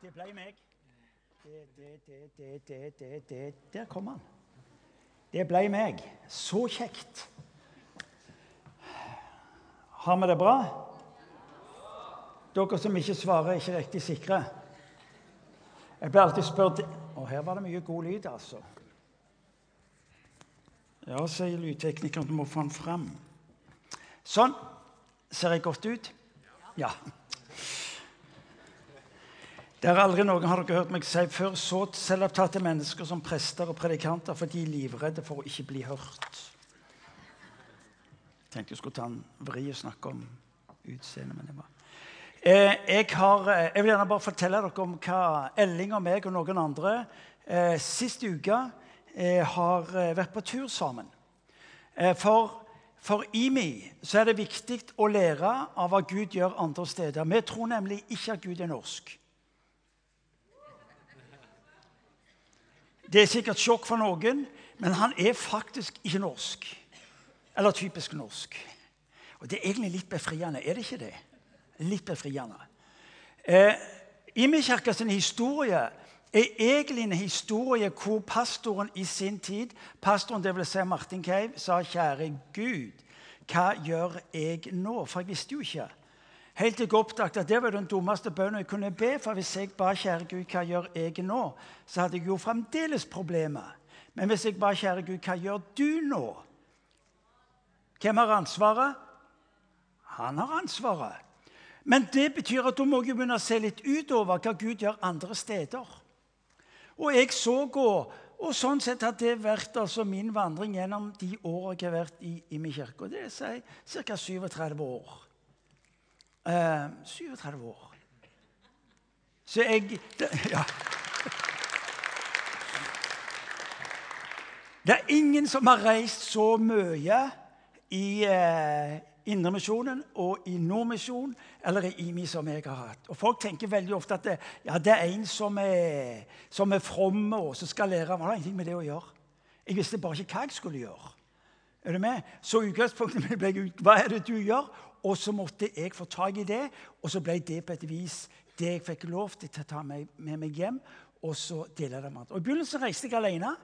Det ble meg. Det, det, det, det, det, det, det. Der kom han. Det ble meg. Så kjekt. Har vi det bra? Dere som ikke svarer, er ikke riktig sikre. Jeg blir alltid spurt Og her var det mye god lyd, altså. Ja, sier lydteknikeren, du må få den fram. Sånn. Ser jeg godt ut? Ja. Det er aldri noen har dere hørt meg si før, så selvopptatte mennesker som prester og predikanter, for de er livredde for å ikke bli hørt. Jeg tenkte jeg skulle ta en vri og snakke om utseendet, men det var eh, jeg, har, eh, jeg, vil gjerne bare fortelle dere om hva Elling og meg og noen andre eh, sist uke eh, har vært på tur sammen. For for IMI så er det viktig å lære av hva Gud gjør andre steder. Vi tror nemlig ikke at Gud er norsk. Det er sikkert sjokk for noen, men han er faktisk ikke norsk. Eller typisk norsk. Og det er egentlig litt befriende, er det ikke det? Litt befriende. Eh, Imi-kirka sin historie er egentlig en historie hvor pastoren i sin tid pastoren, vil si Martin Cave, sa 'Kjære Gud, hva gjør jeg nå?' For jeg visste jo ikke. Helt til jeg oppdaget at det var den dummeste bønnen jeg kunne be. For hvis jeg ba 'Kjære Gud, hva gjør jeg nå?', så hadde jeg jo fremdeles problemer. Men hvis jeg ba 'Kjære Gud, hva gjør du nå?' Hvem har ansvaret? Han har ansvaret. Men det betyr at da må jeg begynne å se litt utover hva Gud gjør andre steder. Og jeg så gå, og sånn sett har det vært altså min vandring gjennom de årene jeg har vært i, i min kirke. Og det er ca. 37 år. Eh, 37 år. Så jeg det, Ja. Det er ingen som har reist så mye i eh, Indremisjonen og i Nordmisjonen eller i IMI som jeg har hatt. Og Folk tenker veldig ofte at det, ja, det er en som er, som er from og som skal lære. Men det har ingenting med det å gjøre. Jeg visste bare ikke hva jeg skulle gjøre. Er du med? Så utgangspunktet mitt ble hva er det du gjør? Og så måtte jeg få tak i det, og så ble det på et vis det jeg fikk lov til å ta med, med meg hjem. og så dele det med andre. Og I begynnelsen reiste jeg alene.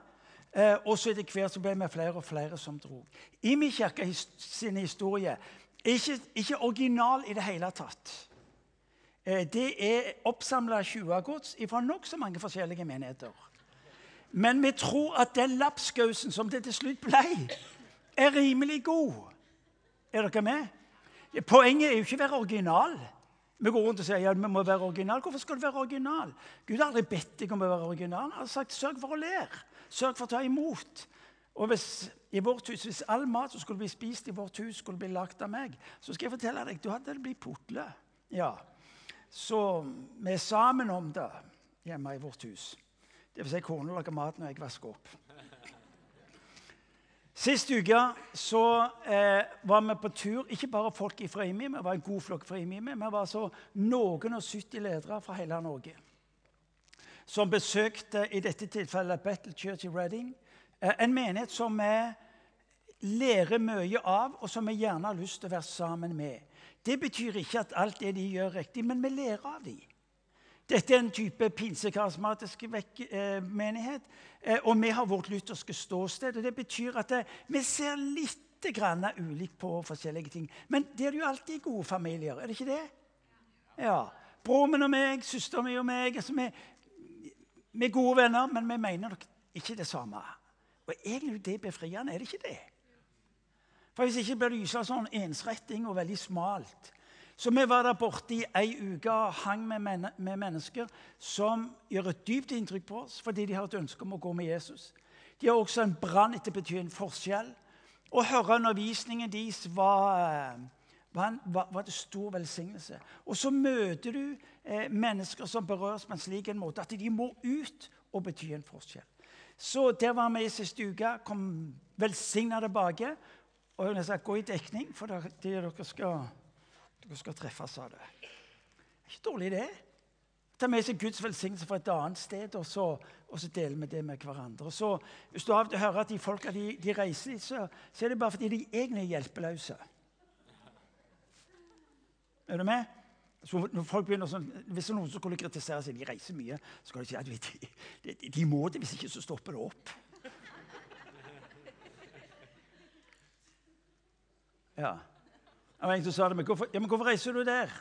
Eh, og så etter hvert så ble vi flere og flere som dro. I min kirke sin historie ikke, ikke original i det hele tatt. Eh, det er oppsamla 20-gods fra nokså mange forskjellige menigheter. Men vi tror at den lapskausen som det til slutt ble, er rimelig god. Er dere med? Poenget er jo ikke å være original. Vi går rundt og sier ja, vi må være original. Hvorfor skal du være original? Gud har aldri bedt deg om å være original. Han har sagt sørg for å lære. Sørg for å ta imot. Og hvis, i vårt hus, hvis all mat som skulle bli spist i vårt hus, skulle bli lagt av meg, så skal jeg fortelle deg du hadde det blitt putle. Ja. Så vi er sammen om det hjemme i vårt hus. Det vil si kona lager mat når jeg vasker opp. Sist uke så eh, var vi på tur, ikke bare folk fra IMI, vi var en god flokk fra IMI, vi var så noen og 70 ledere fra hele Norge som besøkte i dette tilfellet Battle Church i Reading. Eh, en menighet som vi lærer mye av, og som vi gjerne har lyst til å være sammen med. Det betyr ikke at alt det de gjør, er riktig, men vi lærer av dem. Dette er en type pinsekarismatisk eh, menighet. Eh, og vi har vårt lutherske ståsted. og Det betyr at eh, vi ser litt grann ulikt på forskjellige ting. Men det er jo alltid gode familier, er det ikke det? Ja. Broren og meg, søsteren min og meg altså vi, vi, er gode venner, men vi mener nok ikke det samme. Og egentlig er det befriende, er det ikke det? For Hvis ikke blir det sånn ensretting og veldig smalt. Så vi var der borte i ei uke og hang med, men med, mennesker som gjør et dypt inntrykk på oss fordi de har et ønske om å gå med Jesus. De har også en brann etter å bety en forskjell. Å høre undervisningen deres var, var, var, var, det stor velsignelse. Og så møter du eh, mennesker som berøres på en slik en måte at de må ut og bety en forskjell. Så der var vi i siste uke. Kom velsigna tilbake. Og jeg sa, gå i dekning, for det dere skal dere skal treffes av det. Det er ikke dårlig, det. Ta med seg Guds velsignelse fra et annet sted, og så, og så deler vi det med hverandre. Og så, Hvis du av og til hører at de folka de, de reiser litt, så, så, er det bare fordi de egentlig er hjelpeløse. Er du med? Så når folk begynner sånn, Hvis noen skulle kritisere seg, de reiser mye, så skal de si at de, de, de må det, hvis ikke så stopper det opp. Ja. Det var en som sa det, men hvorfor, ja, men hvorfor reiser du der?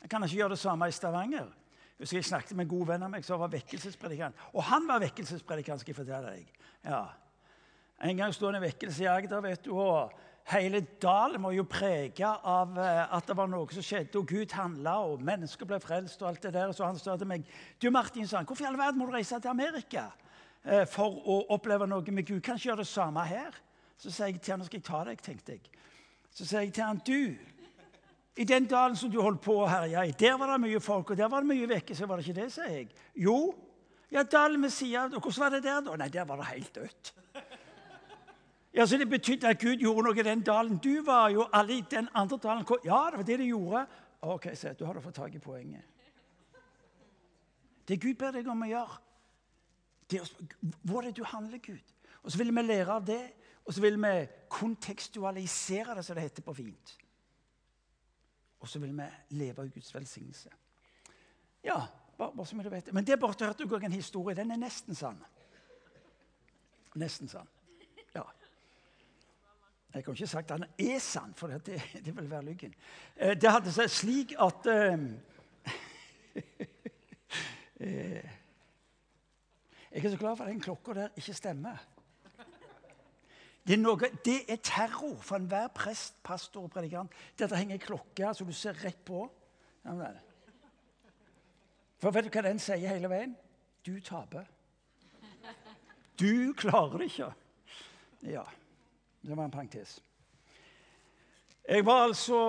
Jeg kan ikke gjøre det samme i Stavanger. Jeg husker jeg snakket med en god venn av meg som var vekkelsespredikant. Og han var vekkelsespredikant, skal jeg fortelle deg. Ja. En gang sto han i vekkelse i Agder, vet du, og hele dalen var jo prega av eh, at det var noe som skjedde, og Gud handla, og mennesker ble frelst, og alt det der. Så han sa til meg Du, Martin, sa han, hvorfor i all verden må du reise til Amerika eh, for å oppleve noe med Gud? Kan ikke gjøre det samme her? Så sa jeg til han, nå skal jeg ta deg, tenkte jeg. Så sier jeg til han, du, i den dalen som du holdt på å herje i, der var det mye folk, og der var det mye vekke, så Var det ikke det, sier jeg? Jo. Ja, dalen ved sida Hvordan var det der, da? Nei, der var det helt dødt. Ja, så Det betydde at Gud gjorde noe i den dalen. Du var jo alle i den andre dalen. Ja, det var det de gjorde. Ok, så du har du fått tak i poenget. Det Gud ber deg om å gjøre, det er hvor er det du handler, Gud? Og Så vil vi lære av det, og så vil vi kontekstualisere det, som det heter på fint. Og så vil vi leve i Guds velsignelse. Ja, bare, bare som du vet. Men det bare hørte du en historie. Den er nesten sann. Nesten sann. Ja. Jeg kan ikke sagt at den er sann, for det, det vil være lyggen. Eh, det hadde seg slik at uh, Jeg er så glad for at den klokka der ikke stemmer. Det er, noe, det er terror for enhver prest, pastor og predikant. Dette henger klokke så du ser rett på. For vet du hva den sier hele veien? Du taper. Du klarer det ikke. Ja. Det var en parentes. Jeg var altså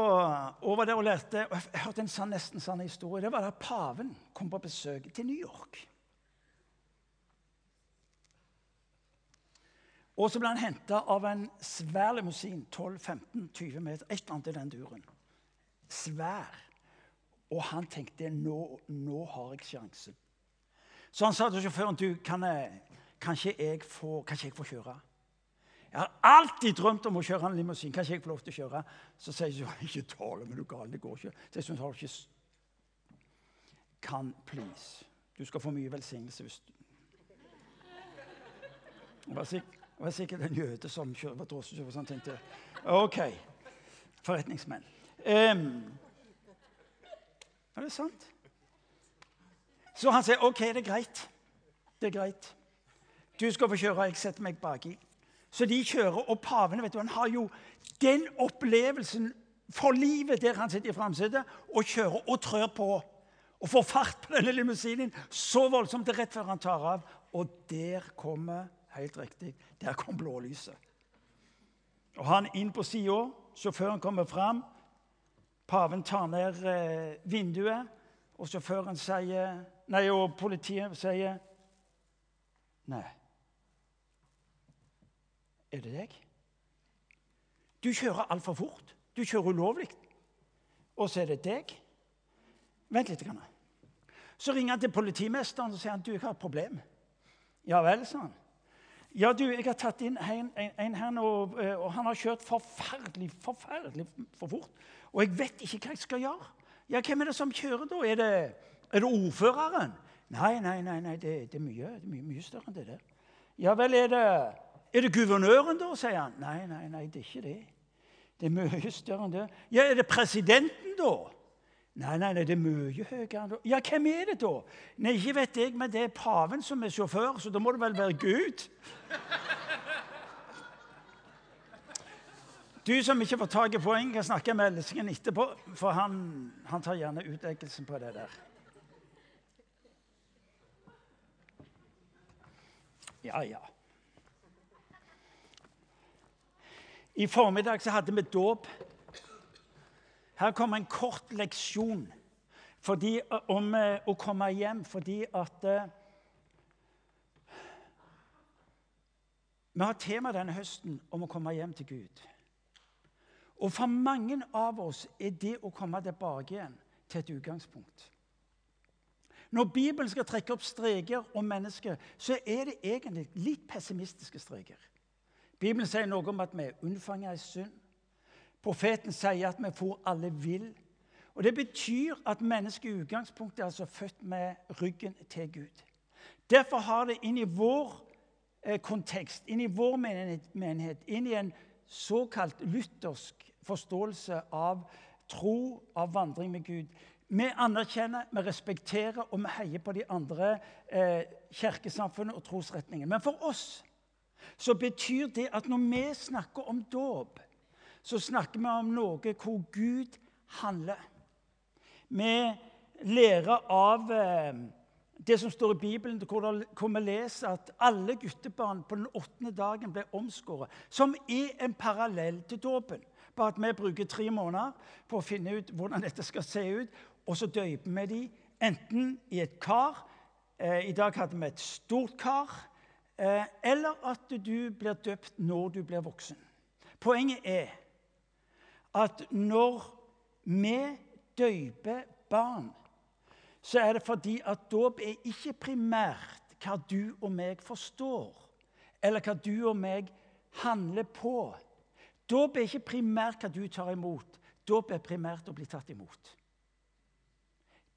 over der og lærte og Jeg hørte en sann, nesten sann historie. Det var da paven kom på besøk til New York. Og så ble han henta av en svær limousin, 12-15-20 meter, et eller annet i den duren. Svær. Og han tenkte nå, nå har jeg sjansen. Så han sa til sjåføren du, kan, jeg, kan, ikke jeg få, kan ikke jeg få kjøre. Jeg har alltid drømt om å kjøre en limousin. Kan ikke jeg få lov til å kjøre? Så sier hun ikke tale, men du gal, det går ikke. Så jeg har ikke Kan, please. Du skal få mye velsignelse hvis du Vær sikker. Det var sikkert en jøde som kjører var drosjesjåfør som tenkte OK, forretningsmenn. Um, er det sant? Så han sier OK, det er greit. Det er greit. Du skal få kjøre, jeg setter meg baki. Så de kjører, og paven vet du, han har jo den opplevelsen for livet der han sitter i framsetet og kjører og trør på og får fart på denne limousinen så voldsomt rett før han tar av. Og der kommer Helt riktig. Der kom blålyset. Og han inn på sida. Sjåføren kommer fram. Paven tar ned eh, vinduet, og sjåføren sier Nei, og politiet sier Nei. Er det deg? Du kjører altfor fort. Du kjører ulovlig. Og så er det deg. Vent litt. Så ringer han til politimesteren og sier han, du, jeg har et problem. Ja vel, sa han. Ja, du, jeg har tatt inn en, en, en her nå, og, og han har kjørt forferdelig, forferdelig for fort. Og jeg vet ikke hva jeg skal gjøre. Ja, Hvem er det som kjører da? Er det, er det ordføreren? Nei, nei, nei, nei det, det, er mye, det, er mye, mye større enn det der. Ja vel, er det, er det guvernøren, da? sier han. Nei, nei, nei, det er ikke det. Det er mye større enn det. Ja, er det presidenten, da? Nei, nei, nei, det er mye høyere. Ja, hvem er det da? Nei, Ikke vet jeg, men det er paven som er sjåfør, så da må det vel være Gud. Du som ikke får tak i poeng, kan snakke med Ellesingen etterpå, for han, han tar gjerne utleggelsen på det der. Ja, ja. I formiddag så hadde vi dåp her kommer en kort leksjon fordi, om eh, å komme hjem fordi at eh, Vi har tema denne høsten om å komme hjem til Gud. Og for mange av oss er det å komme tilbake igjen til et utgangspunkt. Når Bibelen skal trekke opp streker om mennesker, så er det egentlig litt pessimistiske streker. Bibelen sier noe om at vi er unnfanget i synd. Profeten sier at vi får alle vil. Og Det betyr at mennesket i utgangspunktet er altså født med ryggen til Gud. Derfor har det inn i vår eh, kontekst, inn i vår menighet, inn i en såkalt luthersk forståelse av tro, av vandring med Gud. Vi anerkjenner, vi respekterer og vi heier på de andre eh, kirkesamfunnene og trosretningene. Men for oss så betyr det at når vi snakker om dåp, så snakker vi om noe hvor Gud handler. Vi lærer av eh, det som står i Bibelen, hvor vi leser at alle guttebarn på den åttende dagen ble omskåret, som er en parallell til dåpen. Bare at vi bruker tre måneder på å finne ut hvordan dette skal se ut, og så døyper vi dem enten i et kar eh, I dag hadde vi et stort kar. Eh, eller at du blir døpt når du blir voksen. Poenget er at når vi døyper barn så er det fordi at dåp er ikke primært hva du og meg forstår, eller hva du og meg handler på. Dåp er ikke primært hva du tar imot. Dåp er primært å bli tatt imot.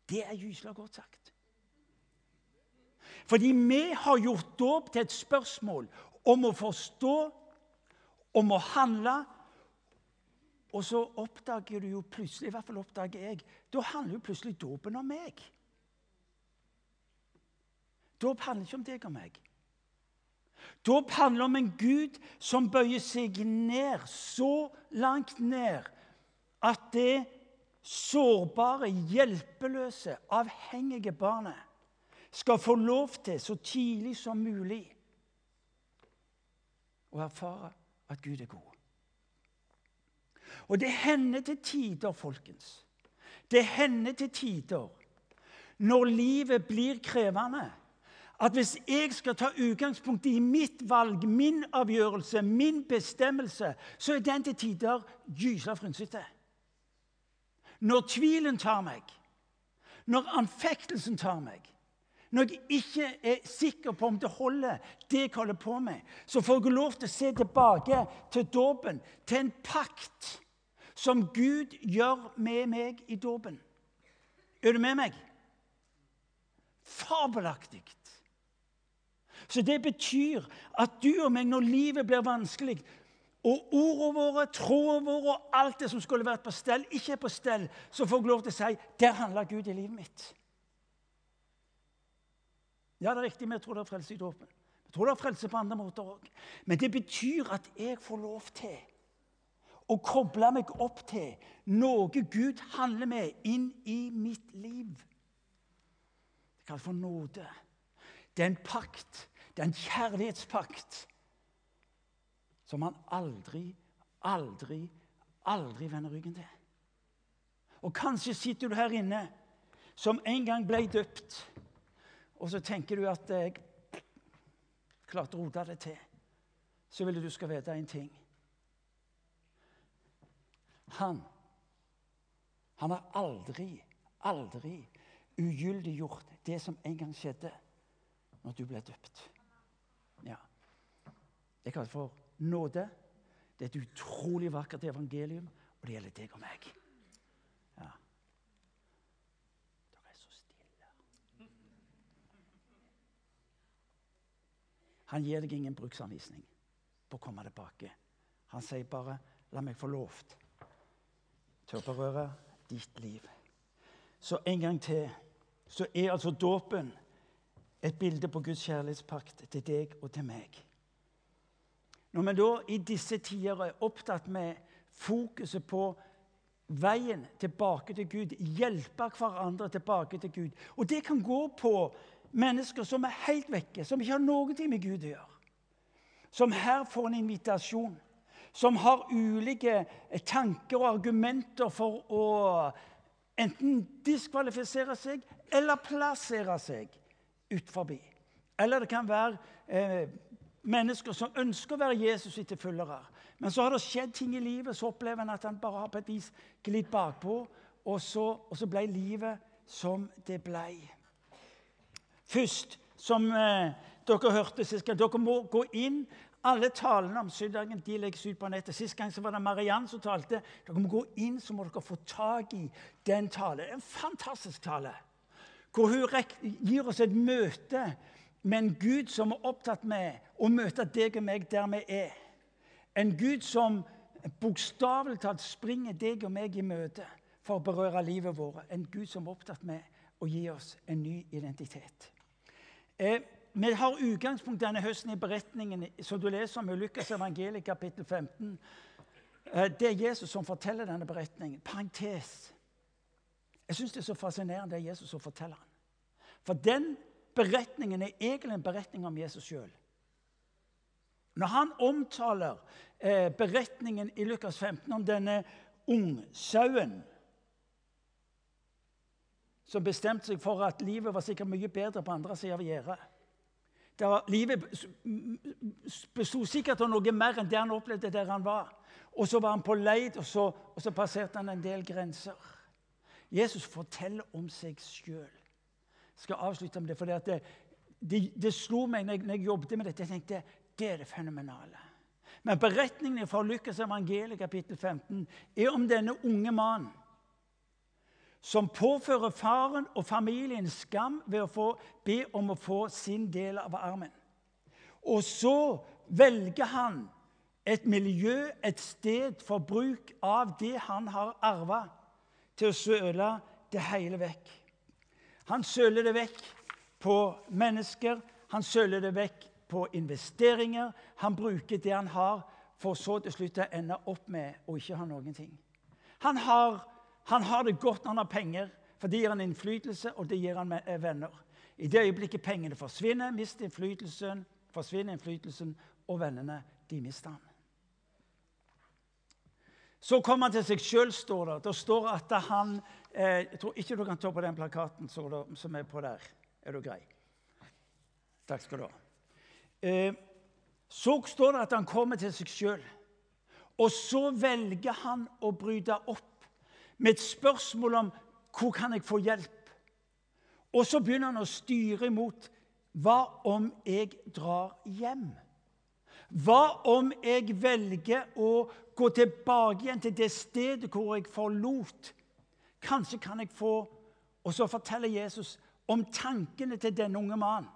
Det er gyselig godt sagt. Fordi vi har gjort dåp til et spørsmål om å forstå, om å handle. Og så oppdager du jo plutselig, i hvert fall oppdager jeg, da handler jo plutselig dåpen om meg. Dåp handler ikke om deg og meg. Dåp handler om en Gud som bøyer seg ned, så langt ned at det sårbare, hjelpeløse, avhengige barnet skal få lov til, så tidlig som mulig, å erfare at Gud er god. Og det hender til tider, folkens, det hender til tider når livet blir krevende at hvis jeg skal ta utgangspunkt i mitt valg, min avgjørelse, min bestemmelse, så er den til tider gysla frynsete. Når tvilen tar meg, når anfektelsen tar meg, når jeg ikke er sikker på om det holder, det jeg holder på med, så får jeg lov til å se tilbake til dåpen, til en pakt som Gud gjør med meg i dåpen. Er du med meg? Fabelaktig. Så det betyr at du og meg, når livet blir vanskelig, og ordene våre, troen vår og alt det som skulle vært på stell, ikke er på stell, så får jeg lov til å si der handler Gud i livet mitt. Ja, det er riktig, vi tror det er frelse i dåpen. Vi tror det er frelse på andre måter òg. Men det betyr at jeg får lov til å koble meg opp til noe Gud handler med inn i mitt liv. Det kalles for nåde. Det er en pakt det er en kjærlighetspakt som han aldri, aldri, aldri vender ryggen til. Og kanskje sitter du her inne som en gang ble døpt, og så tenker du at jeg klarte å rote det til. Så vil du skal vite en ting. Han han har aldri, aldri ugyldiggjort det som en gang skjedde når du ble døpt. Ja. Det kalles for nåde. Det er et utrolig vakkert evangelium, og det gjelder deg og meg. Ja. Dere er så stille. Han gir deg ingen bruksanvisning på å komme tilbake. Han sier bare 'la meg få lov til å berøre ditt liv'. Så en gang til så er altså dåpen et bilde på Guds kjærlighetspakt til deg og til meg. Når vi da i disse tider er opptatt med fokuset på veien tilbake til Gud, hjelpe hverandre tilbake til Gud Og det kan gå på mennesker som er helt vekke, som ikke har noe med Gud å gjøre. Som her får en invitasjon. Som har ulike tanker og argumenter for å enten diskvalifisere seg eller plassere seg ut forbi. Eller det kan være eh, mennesker som ønsker å være Jesus sitt følgere. Men så har det skjedd ting i livet, så opplever en at han bare har på et vis glidd bakpå. Og så, og så ble livet som det ble. Først, som eh, dere hørte sist Dere må gå inn Alle talene om søndagen de legges ut på nettet. Sist gang så var det Mariann som talte. Dere må gå inn, så må dere få tak i den talen. En fantastisk tale. Hvor hun gir oss et møte med en Gud som er opptatt med å møte deg og meg der vi er. En Gud som bokstavelig talt springer deg og meg i møte for å berøre livet vårt. En Gud som er opptatt med å gi oss en ny identitet. Eh, vi har utgangspunkt denne høsten i beretningen som du leser om i Lukas evangeliet kapittel 15. Eh, det er Jesus som forteller denne beretningen. Parentes. Jeg syns det er så fascinerende det er Jesus som forteller den. For den beretningen er egentlig en beretning om Jesus sjøl. Når han omtaler eh, beretningen i Lukas 15 om denne ungsauen som bestemte seg for at livet var sikkert mye bedre på andre sida av gjerdet. Livet besto sikkert av noe mer enn det han opplevde der han var. Og så var han på leid, og så, og så passerte han en del grenser. Jesus forteller om seg sjøl. Jeg skal avslutte med det. for det, det, det slo meg når jeg, når jeg, jobbet med dette. Jeg tenkte det er det fenomenale. Men beretningen fra Lukas evangeliet kapittel 15 er om denne unge mannen som påfører faren og familien skam ved å få, be om å få sin del av armen. Og så velger han et miljø, et sted for bruk av det han har arva, til å søle det hele vekk. Han søler det vekk på mennesker, han søler det vekk på investeringer. Han bruker det han har, for så til slutt å ende opp med å ikke ha noen ting. Han har han har det godt når han har penger, for det gir han innflytelse, og det gir han med venner. I det øyeblikket pengene forsvinner, mister innflytelsen, forsvinner innflytelsen, og vennene de mister han. Så kommer han til seg sjøl, står det. Det står at han eh, Jeg tror ikke du kan ta på den plakaten som er på der. Er du grei? Takk skal du ha. Eh, så står det at han kommer til seg sjøl. Og så velger han å bryte opp med et spørsmål om hvor kan jeg få hjelp. Og så begynner han å styre imot hva om jeg drar hjem? Hva om jeg velger å gå tilbake igjen til det stedet hvor jeg forlot? Kanskje kan jeg få Og så forteller Jesus om tankene til denne unge mannen.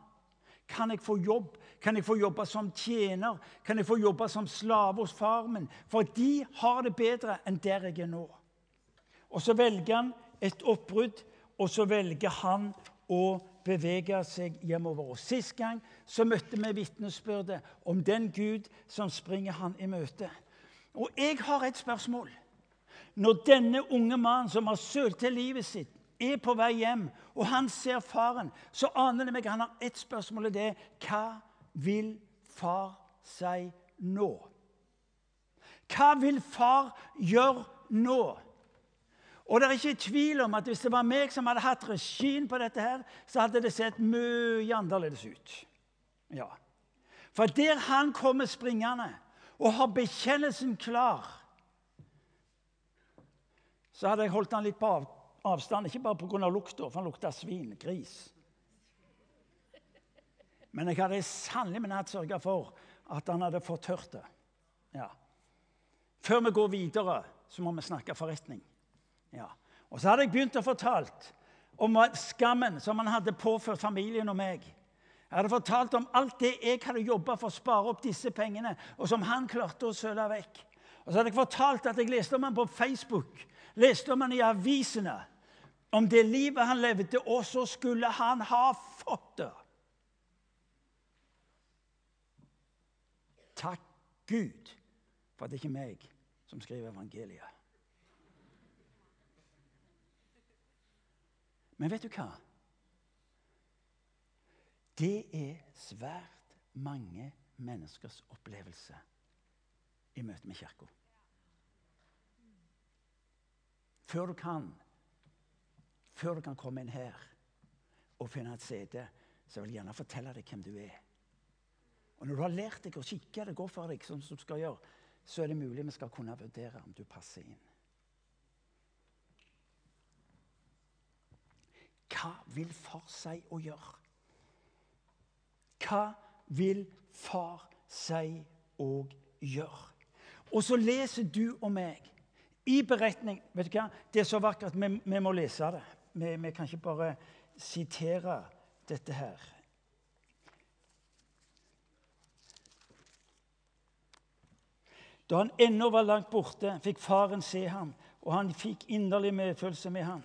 Kan jeg få jobb? Kan jeg få jobbe som tjener? Kan jeg få jobbe som slave hos far min? For de har det bedre enn der jeg er nå. Og så velger han et oppbrudd, og så velger han å bevege seg hjemover. Og Sist gang så møtte vi vitnesbyrdet om den Gud som springer han i møte. Og jeg har et spørsmål. Når denne unge mannen som har sølt til livet sitt, er på vei hjem, og han ser faren, så aner det meg han har ett spørsmål, og det er hva vil far si nå? Hva vil far gjøre nå? Og det er ikke tvil om at hvis det var meg som hadde hatt regien på dette, her, så hadde det sett mye annerledes ut. Ja. For der han kommer springende og har bekjennelsen klar, så hadde jeg holdt han litt på avstand. Ikke bare pga. lukta, for han lukta svin, gris. Men jeg hadde sannelig min hatt sørga for at han hadde fått hørt det. Ja. Før vi går videre, så må vi snakke forretning. Ja. Og så hadde jeg begynt å fortalt om skammen som han hadde påført familien og meg. Jeg hadde fortalt om alt det jeg hadde jobba for å spare opp disse pengene, og som han klarte å søle vekk. Og så hadde jeg fortalt at jeg leste om han på Facebook, leste om han i avisene. Om det livet han levde, og så skulle han ha fått det. Takk Gud for at det ikke er meg som skriver evangeliet. Men vet du hva? Det er svært mange menneskers opplevelse i møte med Kirka. Før du kan før du kan komme inn her og finne et sete, så vil jeg gjerne fortelle deg hvem du er. Og Når du har lært deg å kikke det går for deg, sånn som du skal gjøre, så er det mulig vi skal kunne vurdere om du passer inn. Hva vil far si å gjøre? Hva vil far si og gjør. Og så leser du og meg i beretning vet du hva? Det er så vakkert. Vi, vi må lese det. Vi, vi kan ikke bare sitere dette her. Da han ennå var langt borte, fikk faren se ham, og han fikk inderlig medfølelse med ham.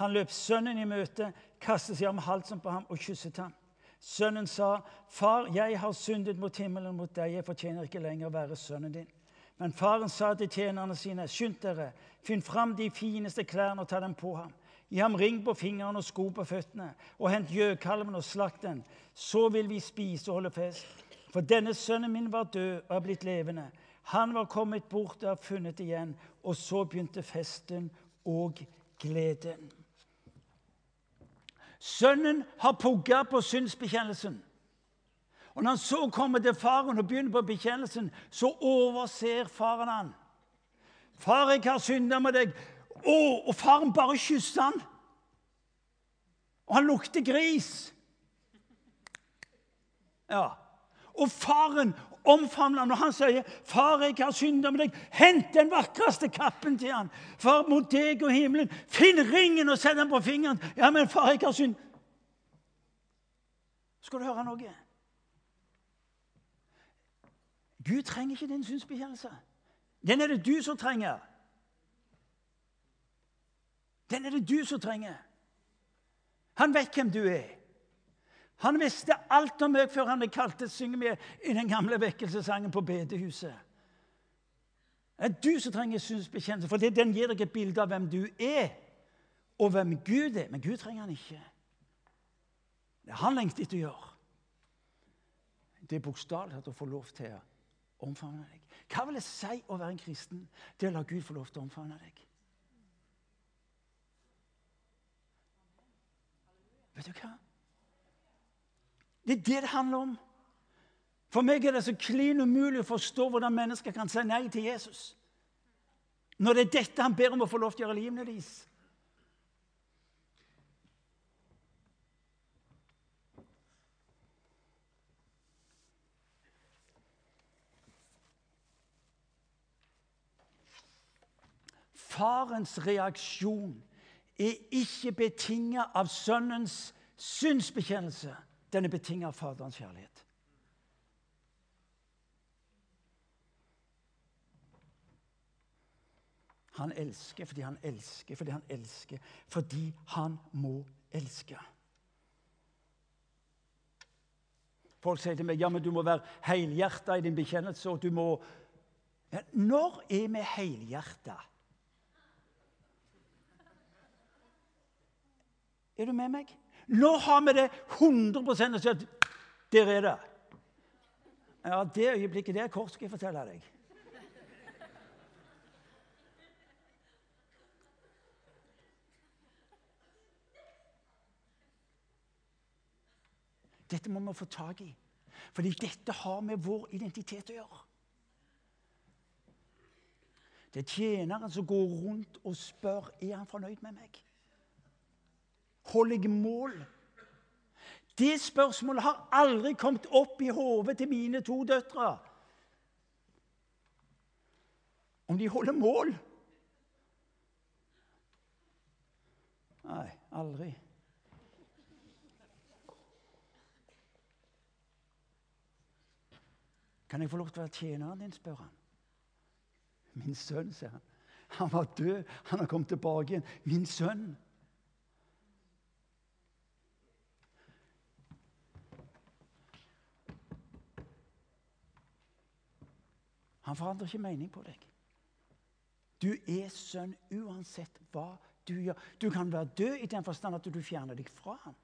Han løp sønnen i møte, kastet seg om halsen på ham og kysset ham. Sønnen sa, 'Far, jeg har syndet mot himmelen mot deg. Jeg fortjener ikke lenger å være sønnen din.' Men faren sa til tjenerne sine, 'Skynd dere, finn fram de fineste klærne og ta dem på ham.' Gi ham ring på fingrene og sko på føttene, og hent gjøkalven og slakt den. Så vil vi spise og holde fest. For denne sønnen min var død og er blitt levende. Han var kommet bort og er funnet igjen. Og så begynte festen og gleden. Sønnen har pugga på synsbekjennelsen. Og Når han så kommer til faren og begynner på bekjennelsen, så overser faren han. 'Far, jeg har synda med deg.' Å, og faren bare kysser han. Og han lukter gris. Ja. Og faren omfavner han, og han sier, 'Far, jeg har synda med deg.' Hent den vakreste kappen til han. Far, mot deg og himmelen. Finn ringen og sett den på fingeren. 'Ja, men far, jeg har synd.' Skal du høre noe? Gud trenger ikke din synsbekjennelse. Den er det du som trenger. Den er det du som trenger. Han vet hvem du er. Han visste alt om meg før han ble kalt til å synge med i den gamle vekkelsessangen på bedehuset. Det er du som trenger synsbekjennelse, for den gir deg et bilde av hvem du er, og hvem Gud er. Men Gud trenger han ikke. Det er han lengter etter å gjøre. Det er bokstavelig å få lov til å omfavne deg. Hva vil det si å være en kristen? Det å la Gud få lov til å omfavne deg. Vet du hva? Det er det det handler om. For meg er det så klin umulig å forstå hvordan mennesker kan si nei til Jesus. Når det er dette han ber om å få lov til å gjøre livene deres. Farens reaksjon er ikke betinget av sønnens synsbekjennelse. Den er betinget av Faderens kjærlighet. Han elsker fordi han elsker fordi han elsker fordi han må elske. Folk sier til meg ja, men du må være helhjerta i din bekjennelse. og du må... Ja, når er vi helhjerta? Er du med meg? Nå har vi det 100 og sier at Der er det. Ja, Det øyeblikket der kort skal jeg fortelle deg. Dette må vi få tak i, fordi dette har med vår identitet å gjøre. Det er tjeneren som går rundt og spør er han fornøyd med meg. Holder jeg mål? Det spørsmålet har aldri kommet opp i hodet til mine to døtre. Om de holder mål? Nei, aldri. Kan jeg få lov til å være tjeneren din, spør han. Min sønn, sier han. Han var død, han har kommet tilbake igjen. Min sønn. Han forandrer ikke mening på deg. Du er sønn uansett hva du gjør. Du kan være død i den forstand at du fjerner deg fra ham.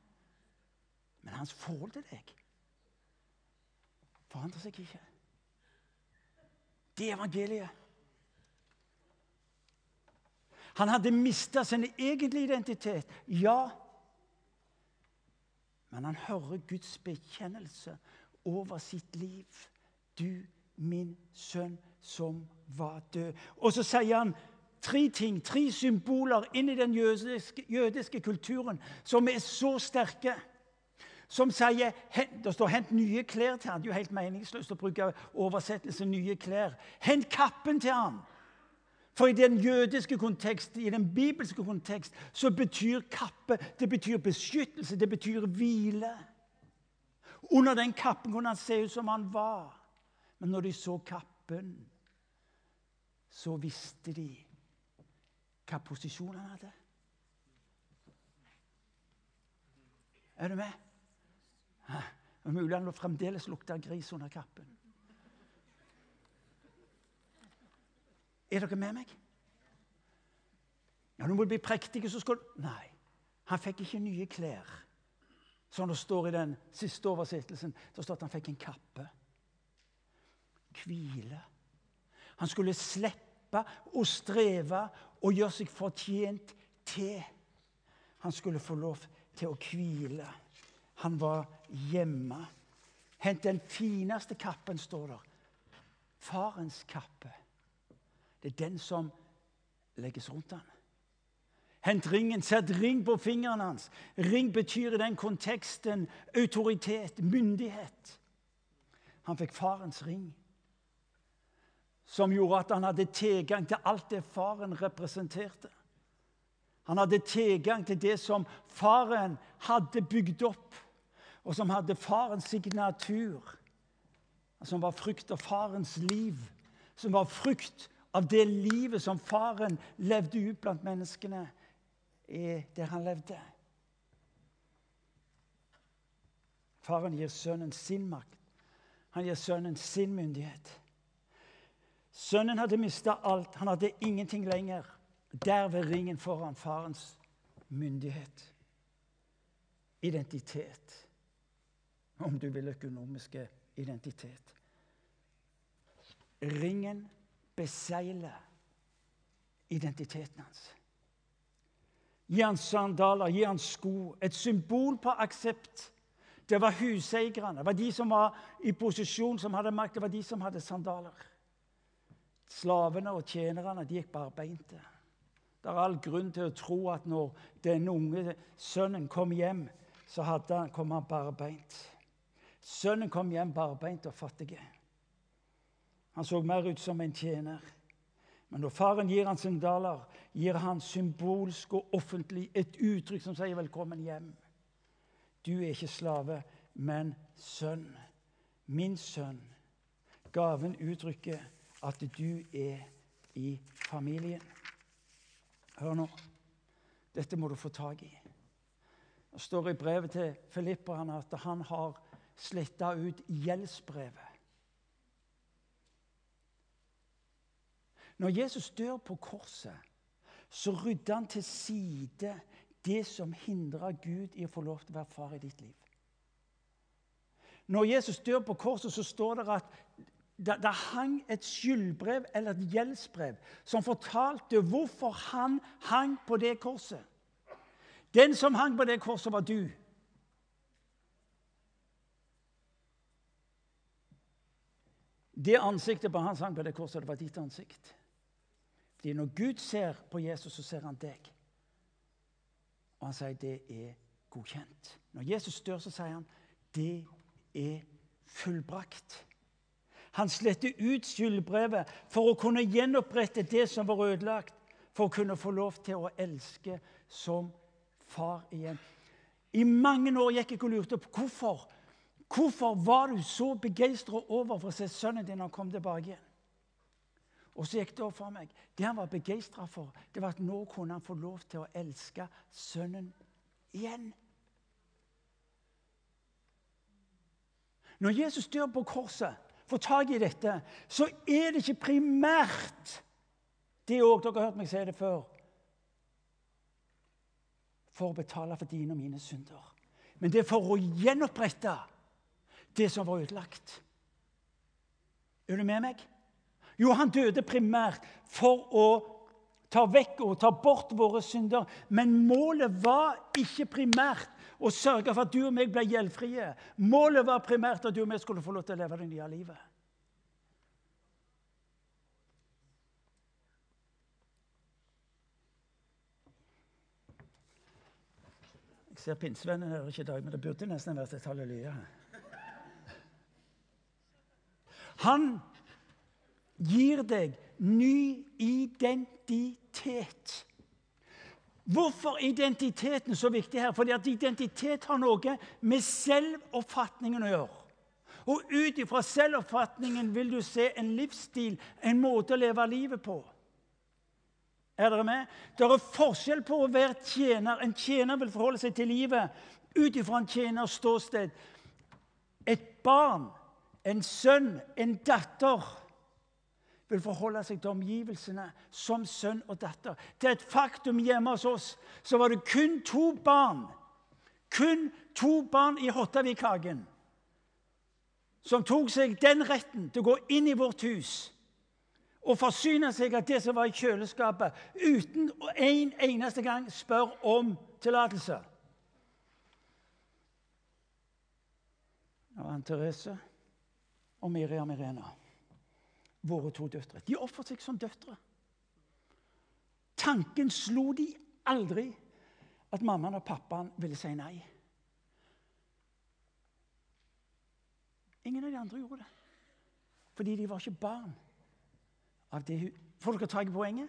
Men hans forhold til deg forandrer seg ikke. Det er evangeliet. Han hadde mista sin egentlige identitet, ja. Men han hører Guds bekjennelse over sitt liv. Du min sønn som var død. Og så sier han tre ting, tre symboler inn i den jødiske, jødiske kulturen som er så sterke. som sier Det står 'hent nye klær til han. Det er jo helt meningsløst å bruke oversettelse 'nye klær'. Hent kappen til han. For i den jødiske kontekst, i den bibelske kontekst, så betyr kappe det betyr beskyttelse, det betyr hvile. Under den kappen kunne han se ut som han var. Men når de så kappen, så visste de hva posisjon han hadde. Er du med? Det er mulig han fremdeles lukter gris under kappen. Er dere med meg? Ja, Nå må du bli prektige, så skal Nei. Han fikk ikke nye klær. Som det står i den siste oversettelsen. Det står at han fikk en kappe. Hvile. Han skulle slippe å streve og gjøre seg fortjent til. Han skulle få lov til å hvile. Han var hjemme. Hent den fineste kappen, står der. Farens kappe. Det er den som legges rundt han. Hent ringen. Sett ring på fingeren hans. Ring betyr i den konteksten autoritet, myndighet. Han fikk farens ring, som gjorde at han hadde tilgang til alt det faren representerte. Han hadde tilgang til det som faren hadde bygd opp, og som hadde farens signatur, som var frukt av farens liv, som var frukt av det livet som faren levde ut blant menneskene der han levde. Faren gir sønnen sin makt. Han gir sønnen sin myndighet. Sønnen hadde mista alt. Han hadde ingenting lenger. Der ved ringen foran farens myndighet. Identitet. Om du vil økonomiske identitet. Ringen besegler identiteten hans. Gi han sandaler, gi han sko. Et symbol på aksept. Det var huseierne, det var de som var i posisjon, som hadde makt. Det var de som hadde sandaler. Slavene og tjenerne de gikk barbeinte. Det er all grunn til å tro at når den unge sønnen kom hjem, så han, kom han barbeint. Sønnen kom hjem barbeint og fattig. Han så mer ut som en tjener. Men når faren gir han sandaler, gir han symbolsk og offentlig et uttrykk som sier 'velkommen hjem'. Du er ikke slave, men sønn. Min sønn. Gaven uttrykker at du er i familien. Hør nå. Dette må du få tak i. Det står i brevet til Filipperne at han har sletta ut gjeldsbrevet. Når Jesus dør på korset, så rydder han til side det som hindrer Gud i å få lov til å være far i ditt liv. Når Jesus dør på korset, så står det at det, det hang et skyldbrev eller et gjeldsbrev som fortalte hvorfor han hang på det korset. Den som hang på det korset, var du. Det ansiktet på han hang på det korset, det var ditt ansikt. Fordi når Gud ser på Jesus, så ser han deg. Og han sier det er godkjent. Når Jesus dør, så sier han det er fullbrakt. Han sletter ut skyldbrevet for å kunne gjenopprette det som var ødelagt, for å kunne få lov til å elske som far igjen. I mange år gikk jeg og lurte på hvorfor. Hvorfor var du så begeistra over for å se sønnen din når han kom tilbake igjen? Og så gikk det opp for meg. Det han var begeistra for, det var at nå kunne han få lov til å elske sønnen igjen. Når Jesus dør på korset, får tak i dette, så er det ikke primært det òg Dere har hørt meg si det før. For å betale for dine og mine synder. Men det er for å gjenopprette det som var ødelagt. Er du med meg? Jo, han døde primært for å ta vekk og ta bort våre synder. Men målet var ikke primært å sørge for at du og meg ble gjeldfrie. Målet var primært at du og meg skulle få lov til å leve det nye livet. Jeg ser pinsevennen her ikke i dag, men det burde nesten vært et halleluja. Han gir deg ny identitet. Hvorfor identiteten så viktig her? Fordi at identitet har noe med selvoppfatningen å gjøre. Og ut ifra selvoppfatningen vil du se en livsstil, en måte å leve livet på. Er dere med? Det er forskjell på å være tjener. En tjener vil forholde seg til livet ut ifra en tjeners ståsted. Et barn, en sønn, en datter vil forholde seg til omgivelsene som sønn og datter. Det er et faktum hjemme hos oss så var det kun to barn kun to barn i Hottavikhagen som tok seg den retten til å gå inn i vårt hus og forsyne seg av det som var i kjøleskapet, uten en eneste gang spør om tillatelse. Og Ann Therese og Miriam Irena, våre to døtre. De oppførte seg som døtre. Tanken slo de aldri at mammaen og pappaen ville si nei. Ingen av de andre gjorde det. Fordi de var ikke barn av det hun Får dere tak i poenget?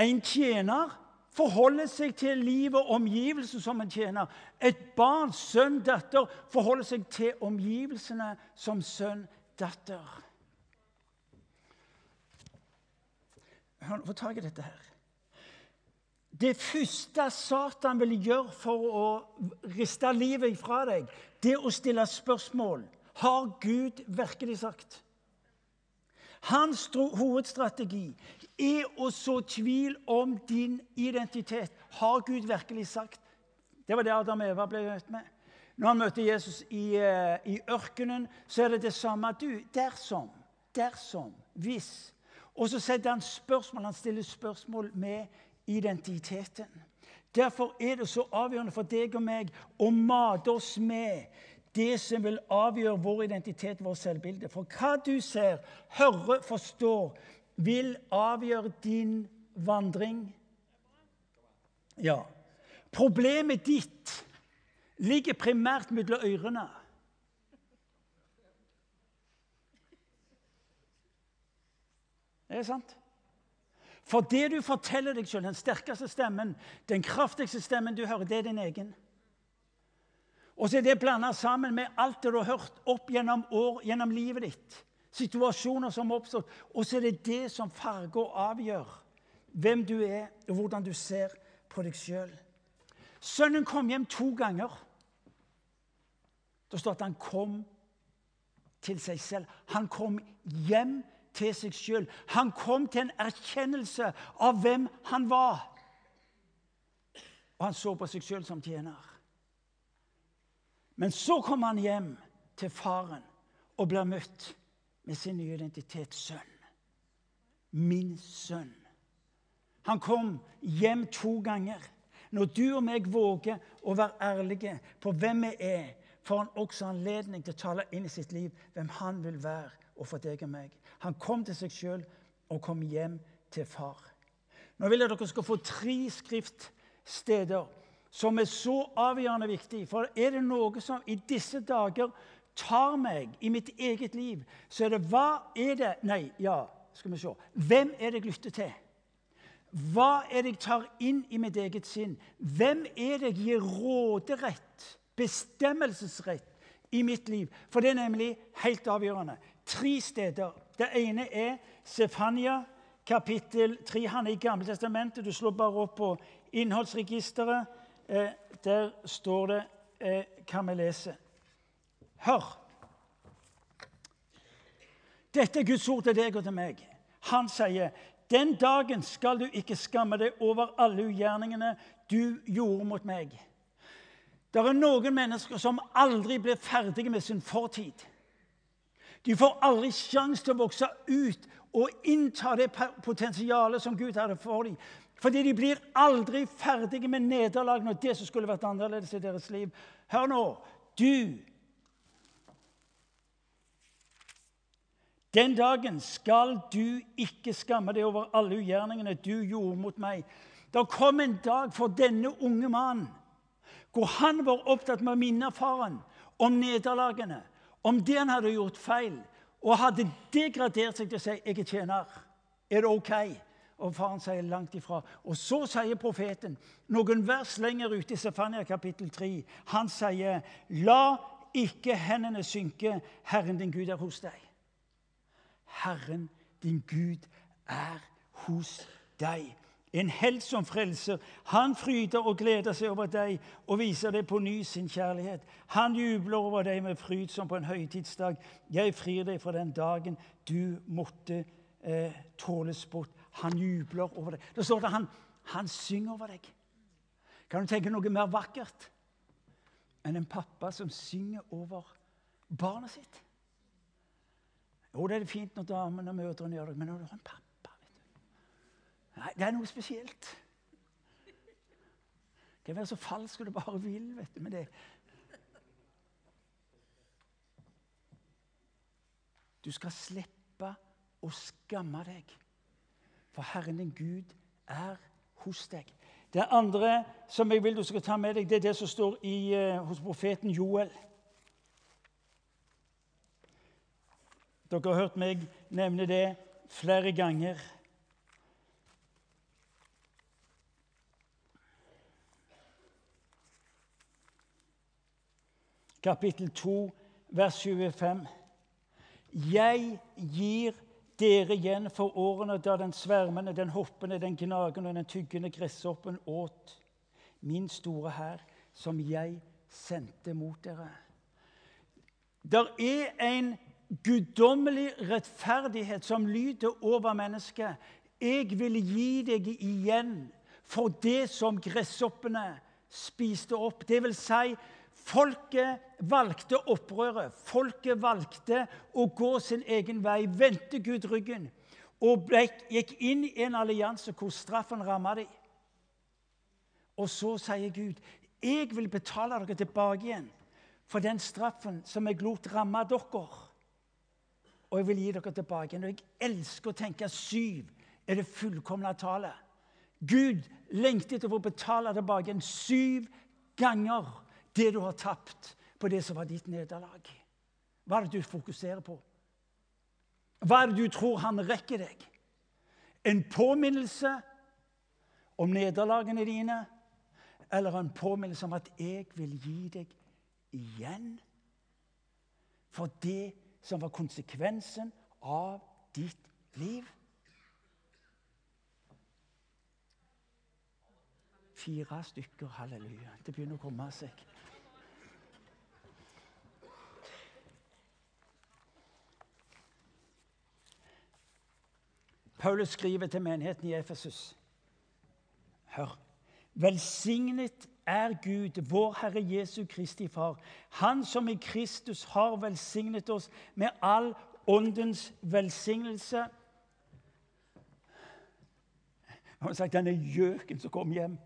En tjener forholder seg til livet og omgivelsene som en tjener. Et barn, sønn, datter, forholder seg til omgivelsene som sønn, datter. Hør, Få tak i dette her. Det første Satan vil gjøre for å riste livet fra deg, det er å stille spørsmål. Har Gud virkelig sagt? Hans hovedstrategi er å så tvil om din identitet. Har Gud virkelig sagt? Det var det Adam og Eva ble møtt med. Når han møter Jesus i, eh, i ørkenen, så er det det samme. Du, dersom, dersom, hvis. Og så setter han spørsmål, han stiller spørsmål med identiteten. Derfor er det så avgjørende for deg og meg å mate oss med det som vil avgjøre vår identitet, vår selvbilde. For hva du ser, hører, forstår, vil avgjøre din vandring. Ja. Problemet ditt ligger primært mellom ørene. Det er sant. For det du forteller deg selv, den sterkeste stemmen, den kraftigste stemmen du hører, det er din egen. Og så er det blanda sammen med alt det du har hørt opp gjennom år, gjennom livet ditt. Situasjoner som har oppstått. Og så er det det som farger og avgjør hvem du er, og hvordan du ser på deg sjøl. Sønnen kom hjem to ganger. Da står det at han kom til seg selv. Han kom hjem til seg sjøl. Han kom til en erkjennelse av hvem han var. Og han så på seg sjøl som tjener. Men så kom han hjem til faren og blir møtt med sin nye identitet sønn. Min sønn. Han kom hjem to ganger. Når du og meg våger å være ærlige på hvem vi er, får han også anledning til å tale inn i sitt liv hvem han vil være og for deg og meg. Han kom til seg sjøl og kom hjem til far. Nå vil jeg dere skal få tre skriftsteder som er så avgjørende viktig. For er det noe som i disse dager tar meg i mitt eget liv, så er det hva er det Nei, ja, skal vi se. Hvem er det jeg lytter til? Hva er det jeg tar inn i mitt eget sinn? Hvem er det jeg gir råderett, bestemmelsesrett, i mitt liv? For det er nemlig helt avgjørende. Tre steder. Det ene er Sefania, kapittel 3. Han er i Gamle testamentet. Du slår bare opp på innholdsregisteret eh, der står det eh, hva vi leser. Hør! Dette er Guds ord til deg og til meg. Han sier, 'Den dagen skal du ikke skamme deg over alle ugjerningene du gjorde mot meg.' Det er noen mennesker som aldri blir ferdige med sin fortid. De får aldri sjanse til å vokse ut og innta det potensialet som Gud hadde for dem. Fordi de blir aldri ferdige med nederlagene og det som skulle vært annerledes i deres liv. Hør nå. Du Den dagen skal du ikke skamme deg over alle ugjerningene du gjorde mot meg. Det kom en dag for denne unge mannen hvor han var opptatt med å minne faren om nederlagene, om det han hadde gjort feil, og hadde degradert seg til å si 'Jeg er tjener'. Er det OK? Og faren sier langt ifra. Og så sier profeten, noen vers lenger ute i Stefania kapittel 3, han sier, 'La ikke hendene synke, Herren din Gud er hos deg.' Herren din Gud er hos deg. En helt som frelser. Han fryder og gleder seg over deg og viser deg på ny sin kjærlighet. Han jubler over deg med fryd som på en høytidsdag. Jeg frir deg fra den dagen du måtte eh, tåles bort. Han jubler over deg. Da står det han, han synger over deg. Kan du tenke noe mer vakkert enn en pappa som synger over barnet sitt? Jo, det er fint når damene og mødrene gjør det, men når du har en pappa Nei, det er noe spesielt. Det kan være så falsk du bare vil, vet du, med det. Du skal slippe å skamme deg, for Herren din Gud er hos deg. Det andre som jeg vil du skal ta med deg, det er det som står i, uh, hos profeten Joel. Dere har hørt meg nevne det flere ganger. Kapittel 2, vers 25. Jeg gir dere igjen for årene da den svermende, den hoppende, den gnagende og den tyggende gresshoppen åt min store hær, som jeg sendte mot dere. Der er en guddommelig rettferdighet som lyder over mennesket. Jeg vil gi deg igjen for det som gresshoppene spiste opp. Det vil si, Folket valgte opprøret. Folket valgte å gå sin egen vei, vendte Gud ryggen og ble, gikk inn i en allianse hvor straffen rammet dem. Og så sier Gud, 'Jeg vil betale dere tilbake igjen for den straffen som jeg lot ramme dere.' Og jeg vil gi dere tilbake igjen. Og jeg elsker å tenke syv er det fullkomne tallet. Gud lengtet etter å betale tilbake igjen syv ganger det du har tapt på det som var ditt nederlag. Hva er det du fokuserer på? Hva er det du tror han rekker deg? En påminnelse om nederlagene dine, eller en påminnelse om at 'jeg vil gi deg igjen' for det som var konsekvensen av ditt liv? Fire stykker, halleluja. Det begynner å komme seg. Paulus skriver til menigheten i Efesus. Hør. Velsignet er Gud, vår Herre Jesu Kristi Far, Han som i Kristus har velsignet oss med all åndens velsignelse. Han har sagt denne gjøken som kom hjem,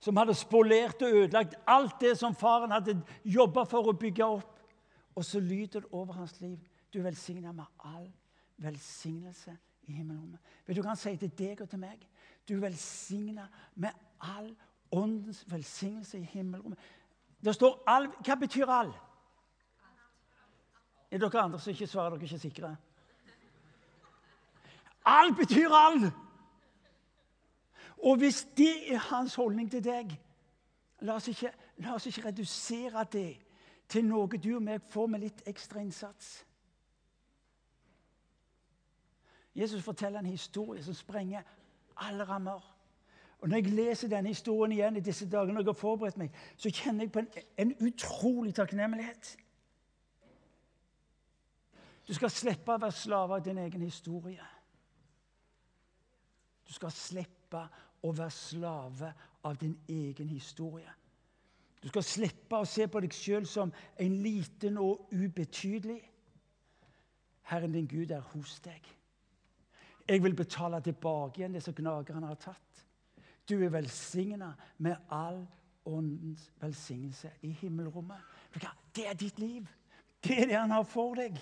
som hadde spolert og ødelagt alt det som faren hadde jobba for å bygge opp. Og så lyder det over hans liv. Du velsigner med all velsignelse i himmelrommet. Vet du hva han sier til deg og til meg? Du er velsigna med all åndens velsignelse i himmelrommet. Det står all Hva betyr all? Er dere andre som ikke svarer, dere ikke sikre? All betyr all! Og hvis det er hans holdning til deg, la oss ikke, la oss ikke redusere det til noe du og meg får med litt ekstra innsats. Jesus forteller en historie som sprenger alle rammer. Og Når jeg leser denne historien igjen i disse dagene, når jeg har forberedt meg, så kjenner jeg på en, en utrolig takknemlighet. Du skal slippe å være slave av din egen historie. Du skal slippe å være slave av din egen historie. Du skal slippe å se på deg sjøl som en liten og ubetydelig. Herren din Gud er hos deg. Jeg vil betale tilbake igjen det som gnagerne har tatt. Du er velsigna med all åndens velsignelse i himmelrommet. Det er ditt liv. Det er det han har for deg.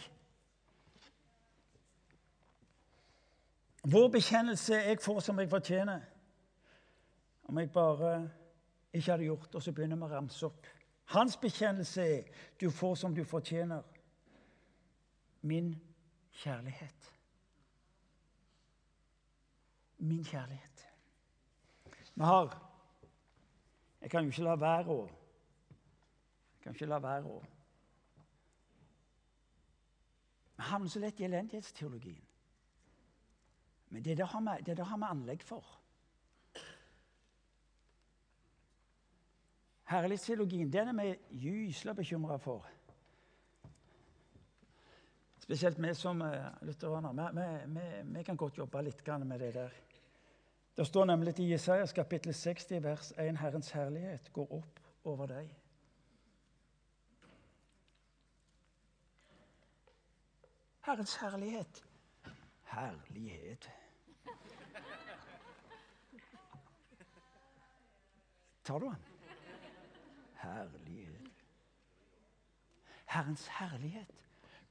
Vår bekjennelse jeg får som jeg fortjener. Om jeg bare ikke hadde gjort. Og så begynner vi å ramse opp. Hans bekjennelse er 'du får som du fortjener'. Min kjærlighet. Min kjærlighet. Vi har Jeg kan jo ikke la være å Jeg kan ikke la være å Vi havner så lett i elendighetsteologien. Men det, der har vi, det, det har vi anlegg for. Herlighetsteologien den er vi gysla bekymra for. Spesielt vi som uh, lutheraner. Vi, vi, vi, kan godt jobbe litt med det der. Det står nemlig i Jesajas kapittel 60 vers 1 Herrens herlighet går opp over deg. Herrens herlighet. Herlighet Tar du den? Herlighet. Herrens herlighet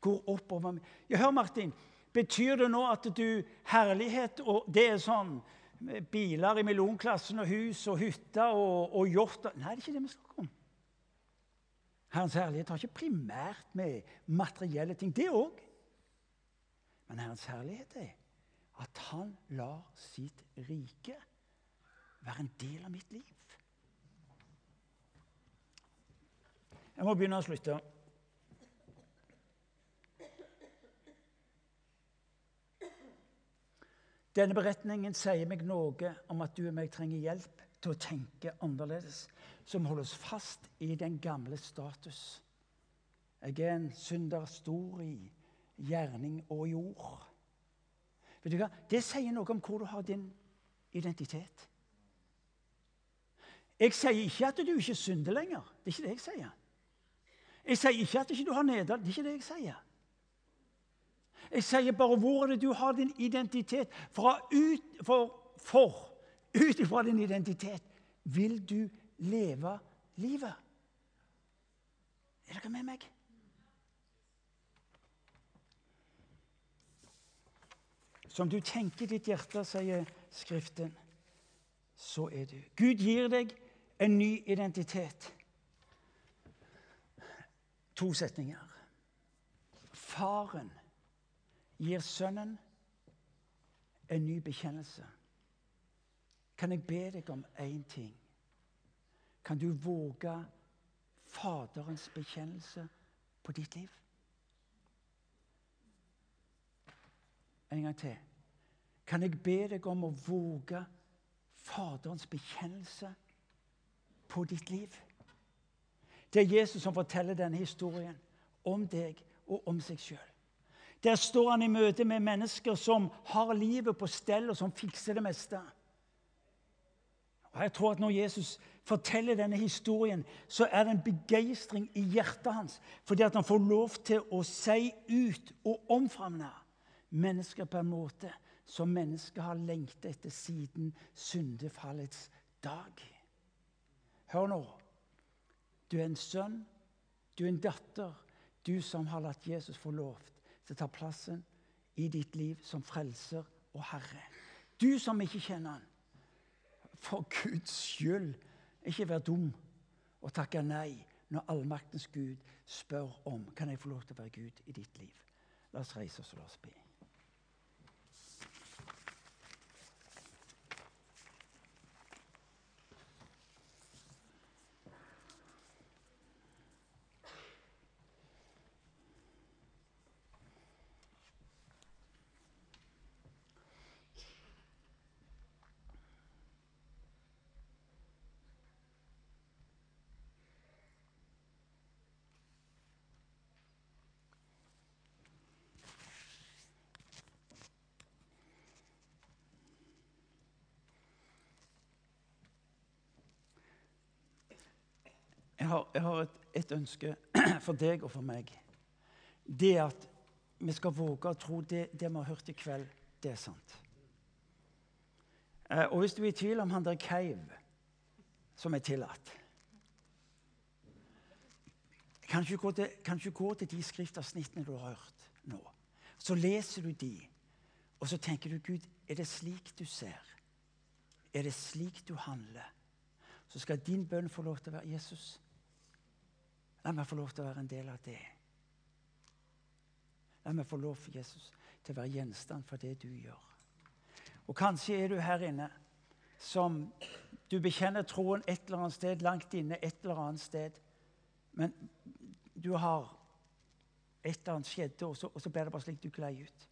går oppover meg. Ja, hør, Martin. Betyr det nå at du Herlighet og det er sånn biler i millionklassen og hus og hytter og, og hjorter Nei, det er ikke det vi snakker om. Herrens herlighet har ikke primært med materielle ting. Det òg. Men Herrens herlighet er at han lar sitt rike være en del av mitt liv. Jeg må begynne å slutte. Denne beretningen sier meg noe om at du og meg trenger hjelp til å tenke annerledes, som holder oss fast i den gamle status. Jeg er en synder stor i gjerning og jord. Vet du hva? Det sier noe om hvor du har din identitet. Jeg sier ikke at du ikke synder lenger. Det er ikke det jeg sier. Jeg sier ikke at du ikke har nederlag. Det er ikke det jeg sier. Jeg sier bare hvor er det du har din identitet. Fra ut, for, for ut ifra din identitet vil du leve livet. Er dere med meg? Som du tenker ditt hjerte, sier Skriften, så er du. Gud gir deg en ny identitet. To setninger. Faren gir sønnen en ny bekjennelse. Kan jeg be deg om én ting? Kan du våge Faderens bekjennelse på ditt liv? En gang til. Kan jeg be deg om å våge Faderens bekjennelse på ditt liv? Det er Jesus som forteller denne historien om deg og om seg sjøl. Der står han i møte med mennesker som har livet på stell, og som fikser det meste. Og jeg tror at Når Jesus forteller denne historien, så er det en begeistring i hjertet hans fordi at han får lov til å si ut og omfavne mennesker på en måte som mennesker har lengta etter siden syndefallets dag. Hør nå. Du er en sønn, du er en datter, du som har latt Jesus få lov til å ta plassen i ditt liv som frelser og herre. Du som ikke kjenner han. For Guds skyld, ikke vær dum og takke nei når allmaktens Gud spør om kan jeg få lov til å være Gud i ditt liv. La oss reise oss og la oss be. Jeg har, jeg har et, et, ønske for deg og for meg. Det at vi skal våge å tro det, det vi har hørt i kveld, det er sant. Eh, og hvis du er i tvil om han der Keiv, som er tillatt kan du, gå til, til de skriftavsnittene du har hørt nå? Så leser du de, og så tenker du Gud, er det slik du ser? Er det slik du handler? så skal din bønn få lov til å være Jesus. La meg få lov til å være en del av det. La meg få lov, Jesus, til å være gjenstand for det du gjør. Og kanskje er du her inne som du bekjenner troen et eller annet sted, langt inne et eller annet sted. Men du har et eller annet skjedde, og så, og så ble det bare slik du glei ut.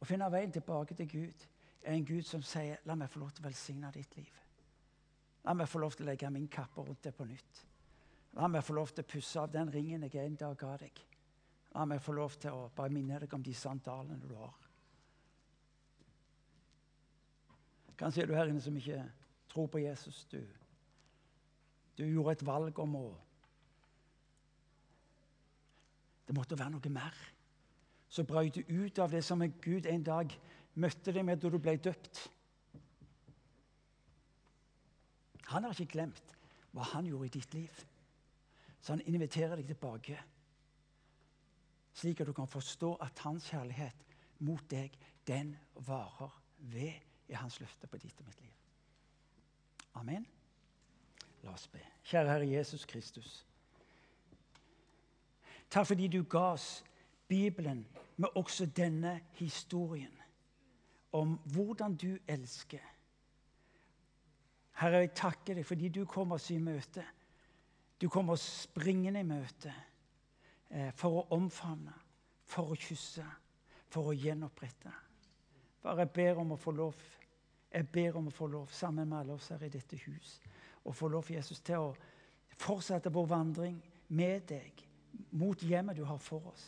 Å finne veien tilbake til Gud er en Gud som sier 'La meg få lov til å velsigne ditt liv'. La meg få lov til å legge min kappe rundt det på nytt. La meg få lov til å pusse av den ringen jeg en dag ga deg. La meg få lov til å bare minne deg om de sandalene du har. Kanskje er du her inne som ikke tror på Jesus. Du, du gjorde et valg om å Det måtte være noe mer. Så brøt du ut av det som en Gud en dag møtte deg med da du ble døpt. Han har ikke glemt hva han gjorde i ditt liv. Så han inviterer deg tilbake, slik at du kan forstå at hans kjærlighet mot deg, den varer ved i hans løfte på ditt og mitt liv. Amen. La oss be. Kjære Herre Jesus Kristus. Takk fordi du ga oss Bibelen med også denne historien om hvordan du elsker. Herre, jeg takker deg fordi du kom oss i møte. Du kommer springende i møte eh, for å omfavne, for å kysse, for å gjenopprette. Bare jeg ber om å få lov jeg ber om å få lov, sammen med alle oss her i dette hus, å få lov, Jesus, til å fortsette vår vandring med deg mot hjemmet du har for oss.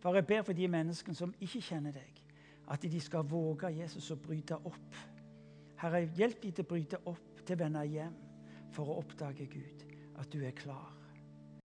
Far, jeg ber for de menneskene som ikke kjenner deg, at de skal våge Jesus å bryte opp. Herre, hjelp dem til å bryte opp, til å vende hjem, for å oppdage Gud, at du er klar